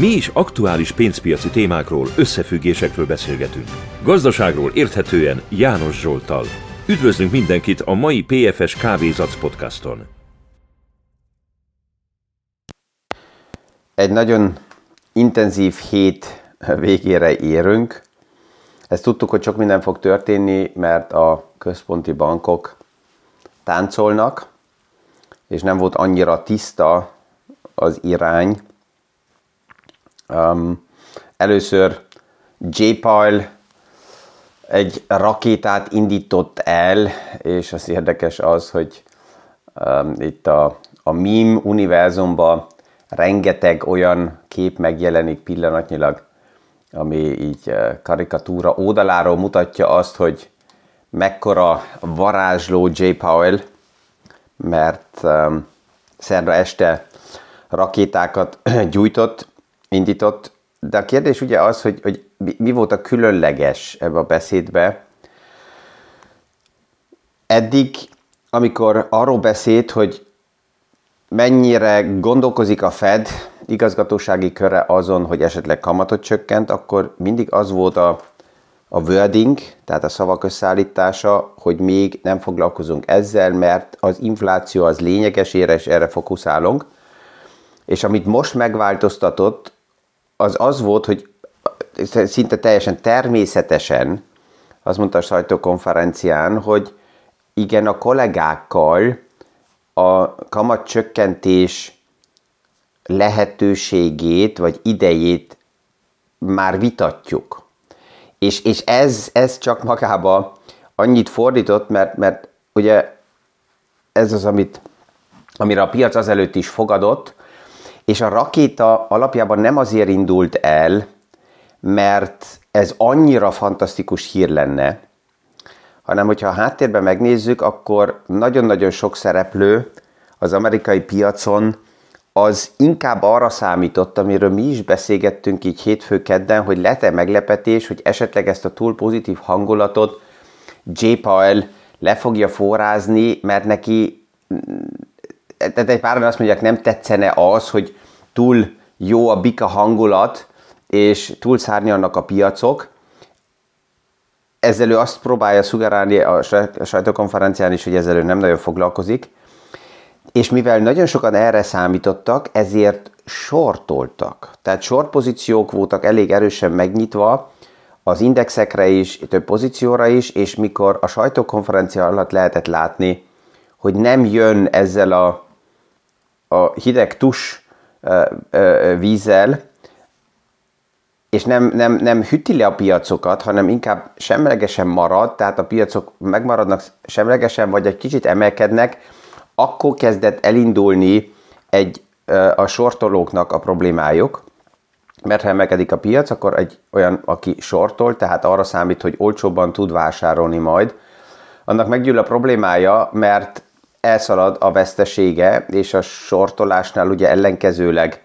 Mi is aktuális pénzpiaci témákról, összefüggésekről beszélgetünk. Gazdaságról érthetően János Zsoltal. Üdvözlünk mindenkit a mai PFS Kávézac podcaston. Egy nagyon intenzív hét végére érünk. Ezt tudtuk, hogy sok minden fog történni, mert a központi bankok táncolnak, és nem volt annyira tiszta az irány. Um, először J. Pyle egy rakétát indított el, és az érdekes az, hogy um, itt a, a meme univerzumban rengeteg olyan kép megjelenik pillanatnyilag, ami így uh, karikatúra oldaláról mutatja azt, hogy mekkora varázsló J. Powell, mert um, szerda este rakétákat gyújtott, indított, de a kérdés ugye az, hogy, hogy mi volt a különleges ebbe a beszédbe. Eddig, amikor arról beszélt, hogy mennyire gondolkozik a Fed igazgatósági köre azon, hogy esetleg kamatot csökkent, akkor mindig az volt a, a wording, tehát a szavak összeállítása, hogy még nem foglalkozunk ezzel, mert az infláció az lényeges, és erre fókuszálunk. És amit most megváltoztatott, az az volt, hogy szinte teljesen természetesen, azt mondta a sajtókonferencián, hogy igen, a kollégákkal a kamatcsökkentés lehetőségét vagy idejét már vitatjuk. És, és ez, ez csak magába annyit fordított, mert, mert ugye ez az, amit, amire a piac azelőtt is fogadott, és a rakéta alapjában nem azért indult el, mert ez annyira fantasztikus hír lenne, hanem hogyha a háttérben megnézzük, akkor nagyon-nagyon sok szereplő az amerikai piacon az inkább arra számított, amiről mi is beszélgettünk így hétfő kedden, hogy lett-e meglepetés, hogy esetleg ezt a túl pozitív hangulatot J. Powell le fogja forrázni, mert neki tehát egy páran azt mondják, nem tetszene az, hogy túl jó a bika hangulat, és túl szárnyalnak a piacok. Ezzel ő azt próbálja szugerálni a sajtókonferencián is, hogy ezzel ő nem nagyon foglalkozik. És mivel nagyon sokan erre számítottak, ezért sortoltak. Tehát short pozíciók voltak elég erősen megnyitva, az indexekre is, több pozícióra is, és mikor a sajtókonferencia alatt lehetett látni, hogy nem jön ezzel a a hideg tus vízzel, és nem, nem, nem hüti le a piacokat, hanem inkább semlegesen marad, tehát a piacok megmaradnak semlegesen, vagy egy kicsit emelkednek, akkor kezdett elindulni egy, a sortolóknak a problémájuk, mert ha emelkedik a piac, akkor egy olyan, aki sortol, tehát arra számít, hogy olcsóbban tud vásárolni majd, annak meggyűl a problémája, mert elszalad a vesztesége, és a sortolásnál ugye ellenkezőleg,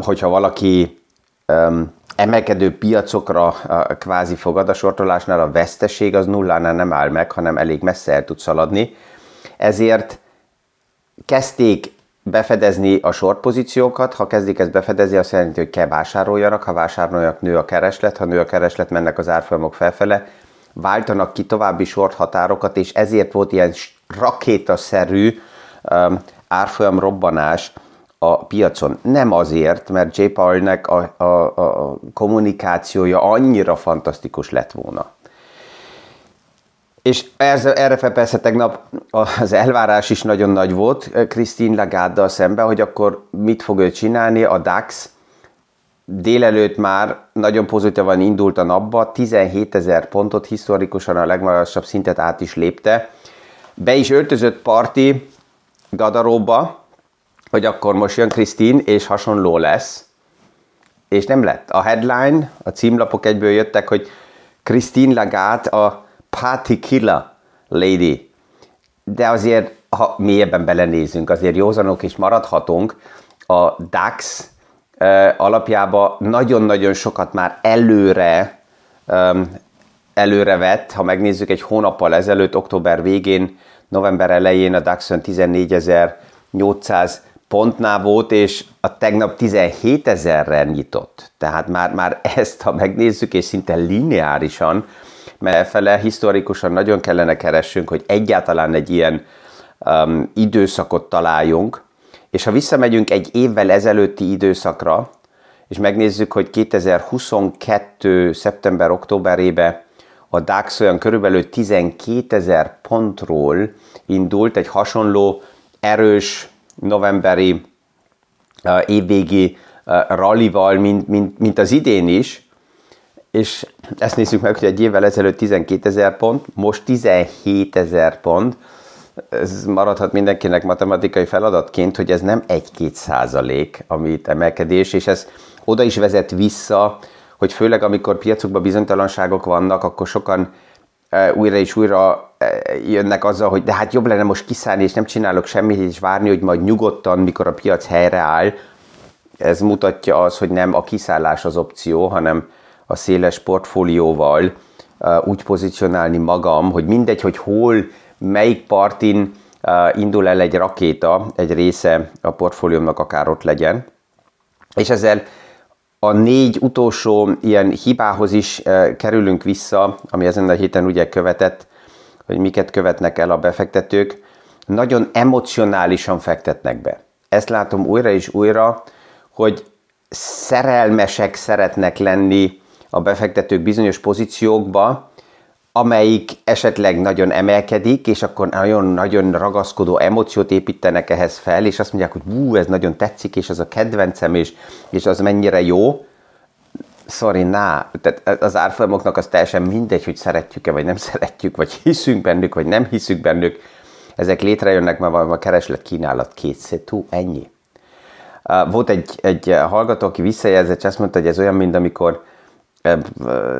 hogyha valaki emelkedő piacokra kvázi fogad, a sortolásnál a veszteség az nullánál nem áll meg, hanem elég messze el tud szaladni. Ezért kezdték befedezni a short pozíciókat, ha kezdik ezt befedezni, azt jelenti, hogy kell vásároljanak, ha vásároljanak, nő a kereslet, ha nő a kereslet, mennek az árfolyamok felfele, váltanak ki további short határokat, és ezért volt ilyen rakétaszerű um, árfolyam robbanás a piacon. Nem azért, mert J. Powell-nek a, a, a kommunikációja annyira fantasztikus lett volna. És erre fel persze tegnap az elvárás is nagyon nagy volt Christine Lagarde-dal szemben, hogy akkor mit fog ő csinálni, a DAX délelőtt már nagyon pozitívan indult a napba, 17 ezer pontot, historikusan a legmagasabb szintet át is lépte, be is öltözött parti gadaróba, hogy akkor most jön Krisztin, és hasonló lesz. És nem lett. A headline, a címlapok egyből jöttek, hogy Christine Lagarde a party killer lady. De azért, ha mélyebben belenézünk, azért józanok is maradhatunk. A DAX alapjában nagyon-nagyon sokat már előre előre vett, ha megnézzük egy hónappal ezelőtt, október végén november elején a DAX-ön 14.800 pontnál volt, és a tegnap 17 ezerre nyitott. Tehát már, már ezt, ha megnézzük, és szinte lineárisan, mert fele historikusan nagyon kellene keressünk, hogy egyáltalán egy ilyen um, időszakot találjunk, és ha visszamegyünk egy évvel ezelőtti időszakra, és megnézzük, hogy 2022. szeptember-októberébe a DAX olyan körülbelül 12 ezer pontról indult, egy hasonló erős novemberi uh, évvégi uh, rallival, mint, mint, mint az idén is, és ezt nézzük meg, hogy egy évvel ezelőtt 12 ezer pont, most 17 ezer pont, ez maradhat mindenkinek matematikai feladatként, hogy ez nem 1-2 százalék, amit emelkedés, és ez oda is vezet vissza, hogy főleg amikor piacokban bizonytalanságok vannak, akkor sokan e, újra és újra e, jönnek azzal, hogy de hát jobb lenne most kiszállni, és nem csinálok semmit, és várni, hogy majd nyugodtan, mikor a piac helyreáll. Ez mutatja az, hogy nem a kiszállás az opció, hanem a széles portfólióval e, úgy pozícionálni magam, hogy mindegy, hogy hol, melyik partin indul el egy rakéta, egy része a portfóliómnak akár ott legyen. És ezzel a négy utolsó ilyen hibához is e, kerülünk vissza, ami ezen a héten ugye követett, hogy miket követnek el a befektetők, nagyon emocionálisan fektetnek be. Ezt látom újra és újra, hogy szerelmesek szeretnek lenni a befektetők bizonyos pozíciókba, amelyik esetleg nagyon emelkedik, és akkor nagyon-nagyon ragaszkodó emóciót építenek ehhez fel, és azt mondják, hogy hú, ez nagyon tetszik, és az a kedvencem, és, és az mennyire jó. Sorry, ná, tehát az árfolyamoknak az teljesen mindegy, hogy szeretjük-e, vagy nem szeretjük, vagy hiszünk bennük, vagy nem hiszünk bennük. Ezek létrejönnek, mert van a kereslet kínálat kétszétú, ennyi. Volt egy, egy hallgató, aki visszajelzett, és azt mondta, hogy ez olyan, mint amikor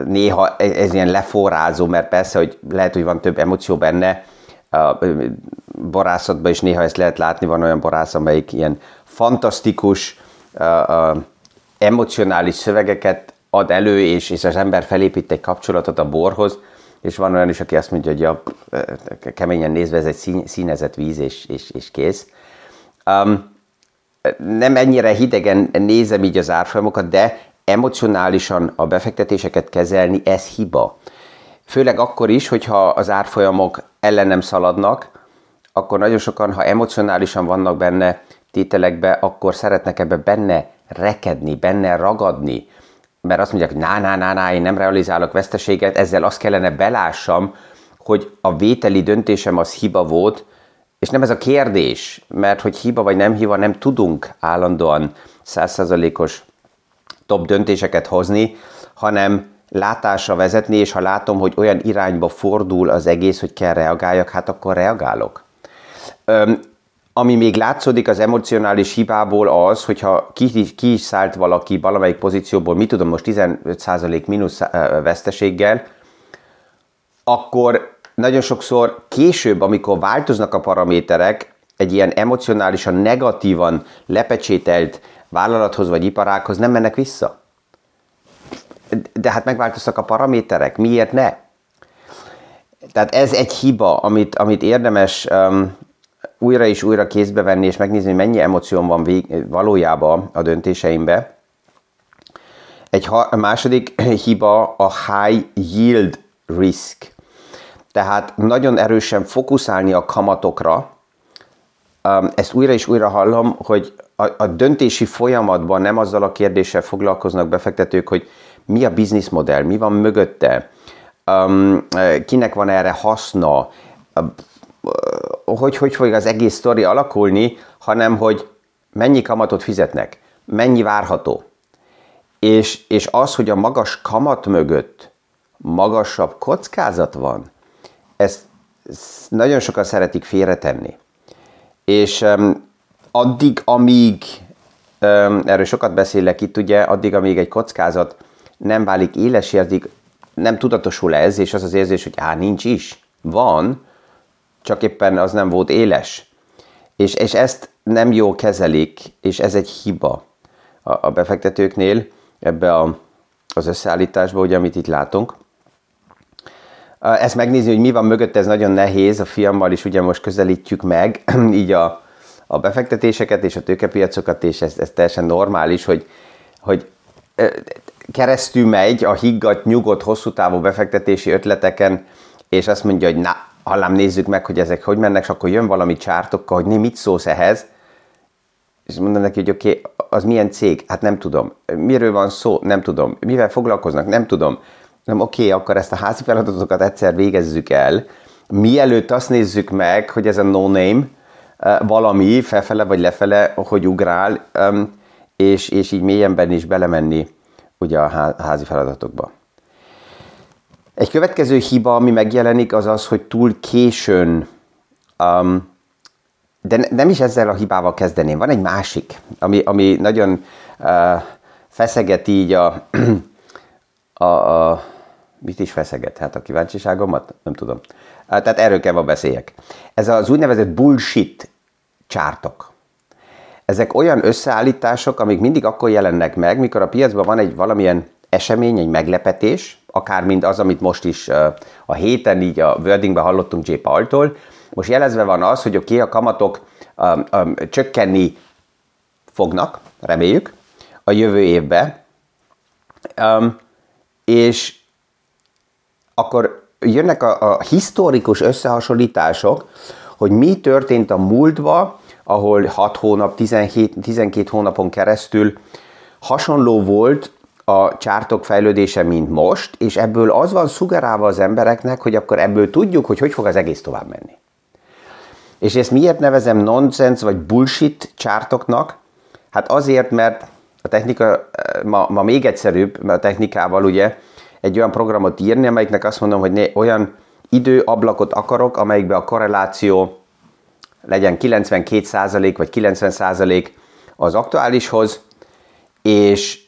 néha ez ilyen leforrázó, mert persze, hogy lehet, hogy van több emóció benne, a borászatban is néha ezt lehet látni, van olyan borász, amelyik ilyen fantasztikus, emocionális szövegeket ad elő, és, és az ember felépít egy kapcsolatot a borhoz, és van olyan is, aki azt mondja, hogy ja, keményen nézve ez egy színezett víz, és, és, és kész. Um, nem ennyire hidegen nézem így az árfolyamokat, de emocionálisan a befektetéseket kezelni, ez hiba. Főleg akkor is, hogyha az árfolyamok ellenem szaladnak, akkor nagyon sokan, ha emocionálisan vannak benne tételekbe, akkor szeretnek ebbe benne rekedni, benne ragadni. Mert azt mondják, ná, ná, ná, ná, én nem realizálok veszteséget, ezzel azt kellene belássam, hogy a vételi döntésem az hiba volt, és nem ez a kérdés, mert hogy hiba vagy nem hiba, nem tudunk állandóan százszerzalékos top döntéseket hozni, hanem látásra vezetni, és ha látom, hogy olyan irányba fordul az egész, hogy kell reagáljak, hát akkor reagálok. Öm, ami még látszódik az emocionális hibából az, hogyha ki, ki is szállt valaki valamelyik pozícióból, mit tudom, most 15% mínusz veszteséggel, akkor nagyon sokszor később, amikor változnak a paraméterek, egy ilyen emocionálisan negatívan lepecsételt vállalathoz vagy iparághoz nem mennek vissza. De hát megváltoztak a paraméterek, miért ne? Tehát ez egy hiba, amit, amit érdemes um, újra és újra kézbe venni, és megnézni, hogy mennyi emócióm van vég, valójában a döntéseimbe. Egy ha, második hiba a high yield risk. Tehát nagyon erősen fókuszálni a kamatokra. Um, ezt újra és újra hallom, hogy a, a döntési folyamatban nem azzal a kérdéssel foglalkoznak befektetők, hogy mi a bizniszmodell, mi van mögötte, um, kinek van erre haszna, hogy hogy fog az egész sztori alakulni, hanem hogy mennyi kamatot fizetnek, mennyi várható. És, és az, hogy a magas kamat mögött magasabb kockázat van, ezt, ezt nagyon sokan szeretik félretenni. És addig, amíg, erről sokat beszélek itt, ugye, addig, amíg egy kockázat nem válik élesértig, nem tudatosul ez, és az az érzés, hogy á, nincs is. Van, csak éppen az nem volt éles. És, és ezt nem jól kezelik, és ez egy hiba a, a befektetőknél ebbe a, az összeállításba, ugye, amit itt látunk. Ezt megnézni, hogy mi van mögött, ez nagyon nehéz, a fiammal is ugye most közelítjük meg, így a, a befektetéseket és a tőkepiacokat, és ez, ez teljesen normális, hogy, hogy keresztül megy a higgadt, nyugodt, hosszú távú befektetési ötleteken, és azt mondja, hogy na, hallám, nézzük meg, hogy ezek hogy mennek, és akkor jön valami csártokkal, hogy né, mit szólsz ehhez, és mondom neki, hogy oké, okay, az milyen cég? Hát nem tudom. Miről van szó? Nem tudom. Mivel foglalkoznak? Nem tudom. Nem, oké, okay, akkor ezt a házi feladatokat egyszer végezzük el. Mielőtt azt nézzük meg, hogy ez a no-name valami felfele vagy lefele, hogy ugrál, és, és így mélyenben is belemenni ugye a házi feladatokba. Egy következő hiba, ami megjelenik, az az, hogy túl későn, um, de ne, nem is ezzel a hibával kezdeném. Van egy másik, ami, ami nagyon uh, feszeget így a, a, a, mit is feszeget? Hát a kíváncsiságomat? Nem tudom. Tehát erről kell beszéljek. Ez az úgynevezett bullshit csártok. Ezek olyan összeállítások, amik mindig akkor jelennek meg, mikor a piacban van egy valamilyen esemény, egy meglepetés, akár mind az, amit most is a héten így a wordingben hallottunk J. Paul-tól. Most jelezve van az, hogy oké, okay, a kamatok um, um, csökkenni fognak, reméljük, a jövő évben, um, és akkor jönnek a, a historikus összehasonlítások, hogy mi történt a múltban, ahol 6 hónap, 17, 12 hónapon keresztül hasonló volt a csártok fejlődése, mint most, és ebből az van szugerálva az embereknek, hogy akkor ebből tudjuk, hogy hogy fog az egész tovább menni. És ezt miért nevezem nonsense vagy bullshit csártoknak? Hát azért, mert a technika ma, ma még egyszerűbb, mert a technikával ugye egy olyan programot írni, amelyiknek azt mondom, hogy ne, olyan időablakot akarok, amelyikben a korreláció legyen 92% vagy 90% az aktuálishoz, és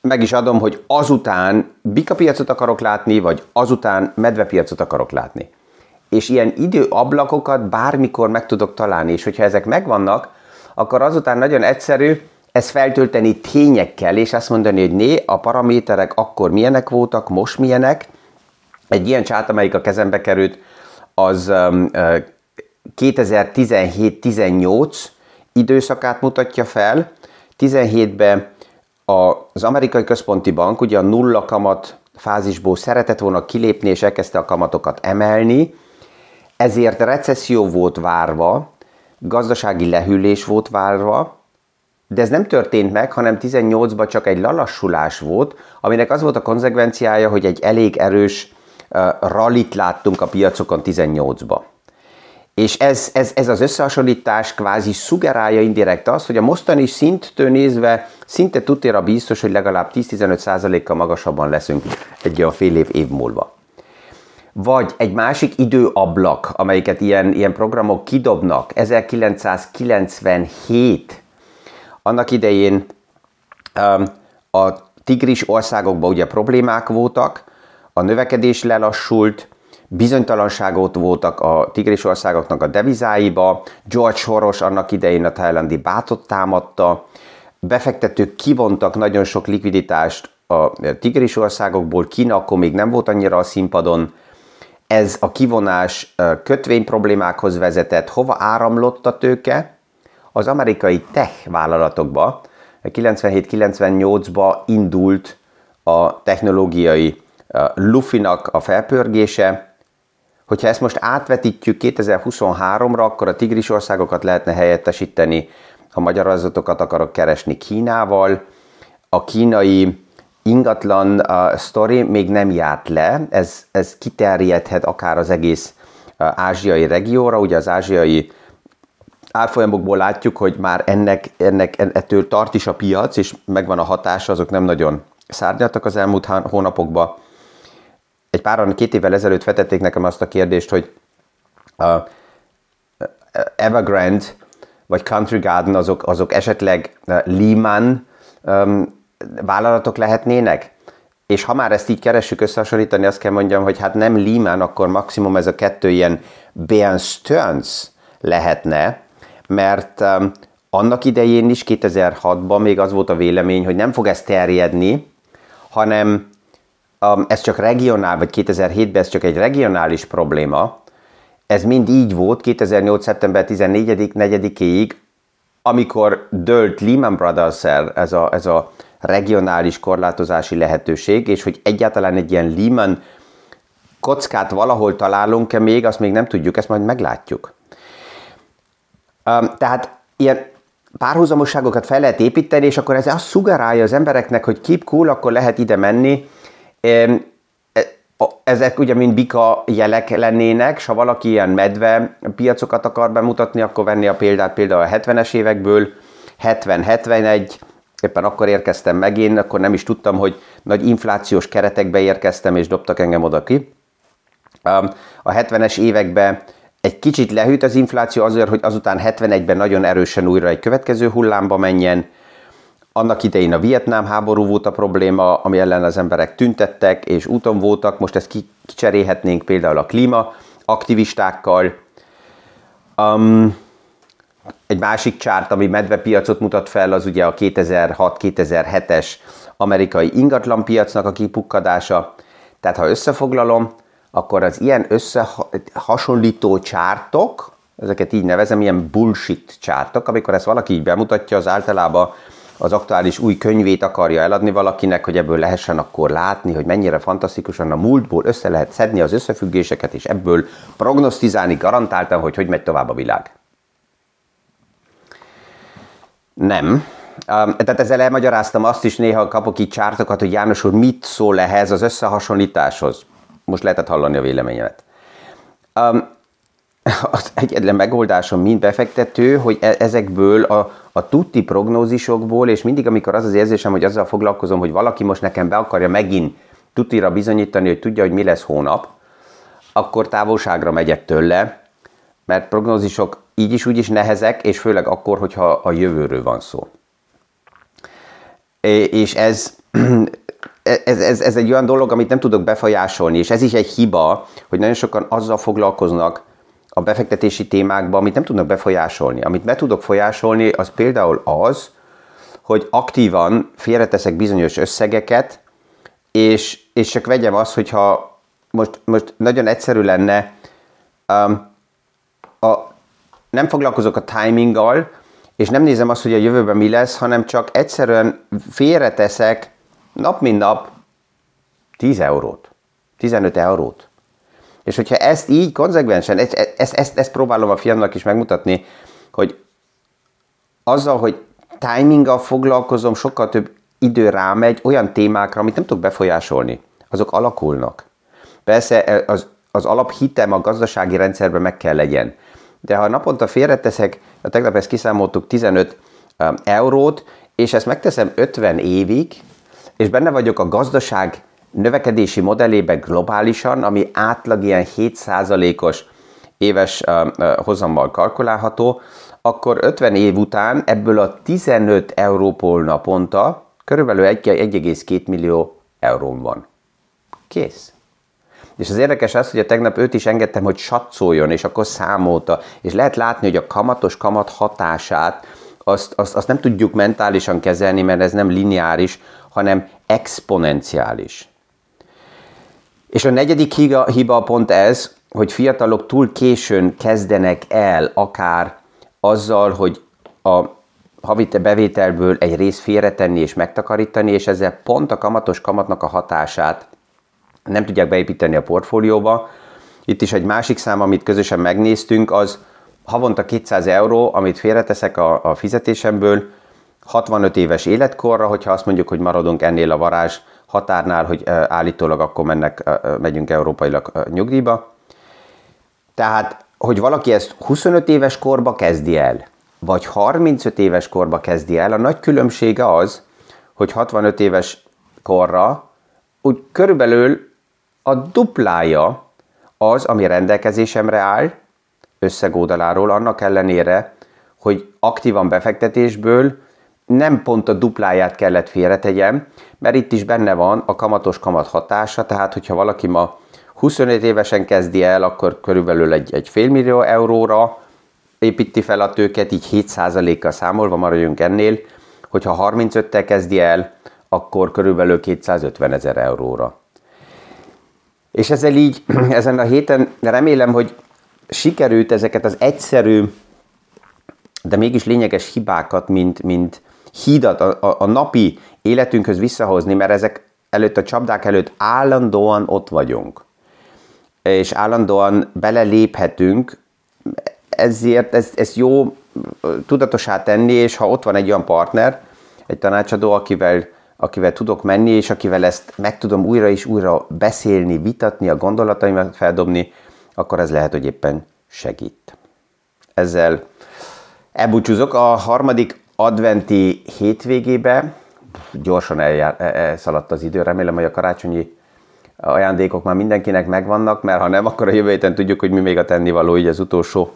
meg is adom, hogy azután bikapiacot akarok látni, vagy azután medvepiacot akarok látni. És ilyen időablakokat bármikor meg tudok találni, és hogyha ezek megvannak, akkor azután nagyon egyszerű ezt feltölteni tényekkel, és azt mondani, hogy né, a paraméterek akkor milyenek voltak, most milyenek. Egy ilyen csát, amelyik a kezembe került, az um, 2017-18 időszakát mutatja fel. 17-ben az amerikai központi bank ugye a nulla kamat fázisból szeretett volna kilépni, és elkezdte a kamatokat emelni, ezért recesszió volt várva, gazdasági lehűlés volt várva, de ez nem történt meg, hanem 18-ban csak egy lalassulás volt, aminek az volt a konzekvenciája, hogy egy elég erős uh, rallit láttunk a piacokon 18-ba. És ez, ez, ez az összehasonlítás kvázi szugerálja indirekt azt, hogy a mostani szinttől nézve szinte tutéra biztos, hogy legalább 10-15%-kal magasabban leszünk egy olyan fél év év múlva. Vagy egy másik időablak, amelyiket ilyen, ilyen programok kidobnak, 1997, annak idején um, a tigris országokban ugye problémák voltak, a növekedés lelassult, bizonytalanságot voltak a tigris országoknak a devizáiba, George Soros annak idején a thailandi bátot támadta, befektetők kivontak nagyon sok likviditást a tigris országokból, Kína akkor még nem volt annyira a színpadon, ez a kivonás kötvény problémákhoz vezetett, hova áramlott a tőke? Az amerikai tech vállalatokba, 97-98-ba indult a technológiai lufinak a felpörgése, Hogyha ezt most átvetítjük 2023-ra, akkor a tigris országokat lehetne helyettesíteni, ha magyarázatokat akarok keresni Kínával. A kínai ingatlan uh, még nem járt le, ez, ez kiterjedhet akár az egész uh, ázsiai regióra, ugye az ázsiai árfolyamokból látjuk, hogy már ennek, ennek, ettől tart is a piac, és megvan a hatása, azok nem nagyon szárnyaltak az elmúlt hónapokban egy páran két évvel ezelőtt vetették nekem azt a kérdést, hogy a Evergrande vagy Country Garden azok, azok esetleg Lehman um, vállalatok lehetnének? És ha már ezt így keressük összehasonlítani, azt kell mondjam, hogy hát nem Lehman, akkor maximum ez a kettő ilyen Bear Stearns lehetne, mert annak idején is, 2006-ban még az volt a vélemény, hogy nem fog ez terjedni, hanem ez csak regionál, vagy 2007-ben ez csak egy regionális probléma, ez mind így volt 2008. szeptember 14 4 amikor dölt Lehman brothers ez a, ez a regionális korlátozási lehetőség, és hogy egyáltalán egy ilyen Lehman kockát valahol találunk-e még, azt még nem tudjuk, ezt majd meglátjuk. Tehát ilyen párhuzamosságokat fel lehet építeni, és akkor ez azt szugerálja az embereknek, hogy keep cool, akkor lehet ide menni. E, ezek ugye mind bika jelek lennének, és ha valaki ilyen medve piacokat akar bemutatni, akkor venni a példát például a 70-es évekből, 70-71, éppen akkor érkeztem meg én, akkor nem is tudtam, hogy nagy inflációs keretekbe érkeztem, és dobtak engem oda ki. A 70-es években egy kicsit lehűt az infláció azért, hogy azután 71-ben nagyon erősen újra egy következő hullámba menjen. Annak idején a Vietnám háború volt a probléma, ami ellen az emberek tüntettek és úton voltak. Most ezt kicserélhetnénk például a klíma aktivistákkal. Um, egy másik csárt, ami medvepiacot mutat fel, az ugye a 2006-2007-es amerikai ingatlanpiacnak a kipukkadása. Tehát ha összefoglalom, akkor az ilyen összehasonlító csártok, ezeket így nevezem, ilyen bullshit csártok, amikor ezt valaki így bemutatja, az általában az aktuális új könyvét akarja eladni valakinek, hogy ebből lehessen akkor látni, hogy mennyire fantasztikusan a múltból össze lehet szedni az összefüggéseket, és ebből prognosztizálni garantáltan, hogy hogy megy tovább a világ. Nem. Tehát ezzel elmagyaráztam azt is, néha kapok így csártokat, hogy János úr mit szól ehhez az összehasonlításhoz most lehetett hallani a véleményemet. Um, az egyetlen megoldásom, mint befektető, hogy e- ezekből a, a tutti prognózisokból, és mindig, amikor az az érzésem, hogy azzal foglalkozom, hogy valaki most nekem be akarja megint tutira bizonyítani, hogy tudja, hogy mi lesz hónap, akkor távolságra megyek tőle, mert prognózisok így is úgy is nehezek, és főleg akkor, hogyha a jövőről van szó. És ez ez, ez, ez egy olyan dolog, amit nem tudok befolyásolni, és ez is egy hiba, hogy nagyon sokan azzal foglalkoznak a befektetési témákban, amit nem tudnak befolyásolni. Amit be tudok folyásolni, az például az, hogy aktívan félreteszek bizonyos összegeket, és, és csak vegyem azt, hogyha most, most nagyon egyszerű lenne, um, a, nem foglalkozok a timinggal, és nem nézem azt, hogy a jövőben mi lesz, hanem csak egyszerűen félreteszek nap mint nap 10 eurót, 15 eurót. És hogyha ezt így konzekvensen, ezt, ezt, ezt, próbálom a fiamnak is megmutatni, hogy azzal, hogy timinggal foglalkozom, sokkal több idő rámegy olyan témákra, amit nem tudok befolyásolni. Azok alakulnak. Persze az, az alaphitem a gazdasági rendszerben meg kell legyen. De ha naponta félreteszek, a tegnap ezt kiszámoltuk 15 um, eurót, és ezt megteszem 50 évig, és benne vagyok a gazdaság növekedési modellében globálisan, ami átlag ilyen 7%-os éves hozammal kalkulálható, akkor 50 év után ebből a 15 európól naponta körülbelül 1,2 millió euróm van. Kész. És az érdekes az, hogy a tegnap őt is engedtem, hogy satszoljon, és akkor számolta, és lehet látni, hogy a kamatos kamat hatását azt, azt, azt nem tudjuk mentálisan kezelni, mert ez nem lineáris, hanem exponenciális. És a negyedik hiba, pont ez, hogy fiatalok túl későn kezdenek el akár azzal, hogy a havi bevételből egy részt félretenni és megtakarítani, és ezzel pont a kamatos kamatnak a hatását nem tudják beépíteni a portfólióba. Itt is egy másik szám, amit közösen megnéztünk, az havonta 200 euró, amit félreteszek a, a fizetésemből, 65 éves életkorra, hogyha azt mondjuk, hogy maradunk ennél a varázs határnál, hogy állítólag akkor mennek, megyünk európailag nyugdíjba. Tehát, hogy valaki ezt 25 éves korba kezdi el, vagy 35 éves korba kezdi el, a nagy különbsége az, hogy 65 éves korra úgy körülbelül a duplája az, ami rendelkezésemre áll, összegódaláról, annak ellenére, hogy aktívan befektetésből nem pont a dupláját kellett félretegyem, mert itt is benne van a kamatos kamat hatása, tehát hogyha valaki ma 25 évesen kezdi el, akkor körülbelül egy, egy félmillió euróra építi fel a tőket, így 7%-kal számolva maradjunk ennél, hogyha 35-tel kezdi el, akkor körülbelül 250 ezer euróra. És ezzel így, ezen a héten remélem, hogy sikerült ezeket az egyszerű, de mégis lényeges hibákat, mint, mint hídat a, a, a napi életünkhöz visszahozni, mert ezek előtt a csapdák előtt állandóan ott vagyunk, és állandóan beleléphetünk, ezért ez, ez jó tudatosá tenni, és ha ott van egy olyan partner, egy tanácsadó, akivel, akivel tudok menni, és akivel ezt meg tudom újra és újra beszélni, vitatni, a gondolataimat feldobni, akkor ez lehet, hogy éppen segít. Ezzel elbúcsúzok. A harmadik adventi hétvégébe, gyorsan eljár, elszaladt az idő, remélem, hogy a karácsonyi ajándékok már mindenkinek megvannak, mert ha nem, akkor a jövő héten tudjuk, hogy mi még a tennivaló így az utolsó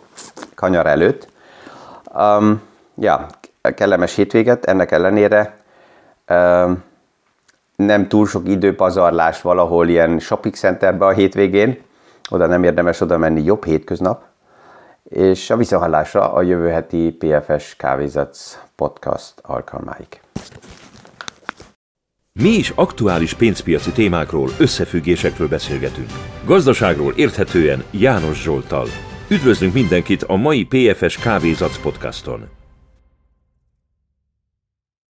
kanyar előtt. Um, ja, kellemes hétvéget, ennek ellenére um, nem túl sok időpazarlás valahol ilyen shopping centerbe a hétvégén, oda nem érdemes oda menni, jobb hétköznap, és a visszahallásra a jövő heti PFS Kávézatsz podcast alkalmáig. Mi is aktuális pénzpiaci témákról, összefüggésekről beszélgetünk. Gazdaságról érthetően János Zsoltal. Üdvözlünk mindenkit a mai PFS Kávézac podcaston!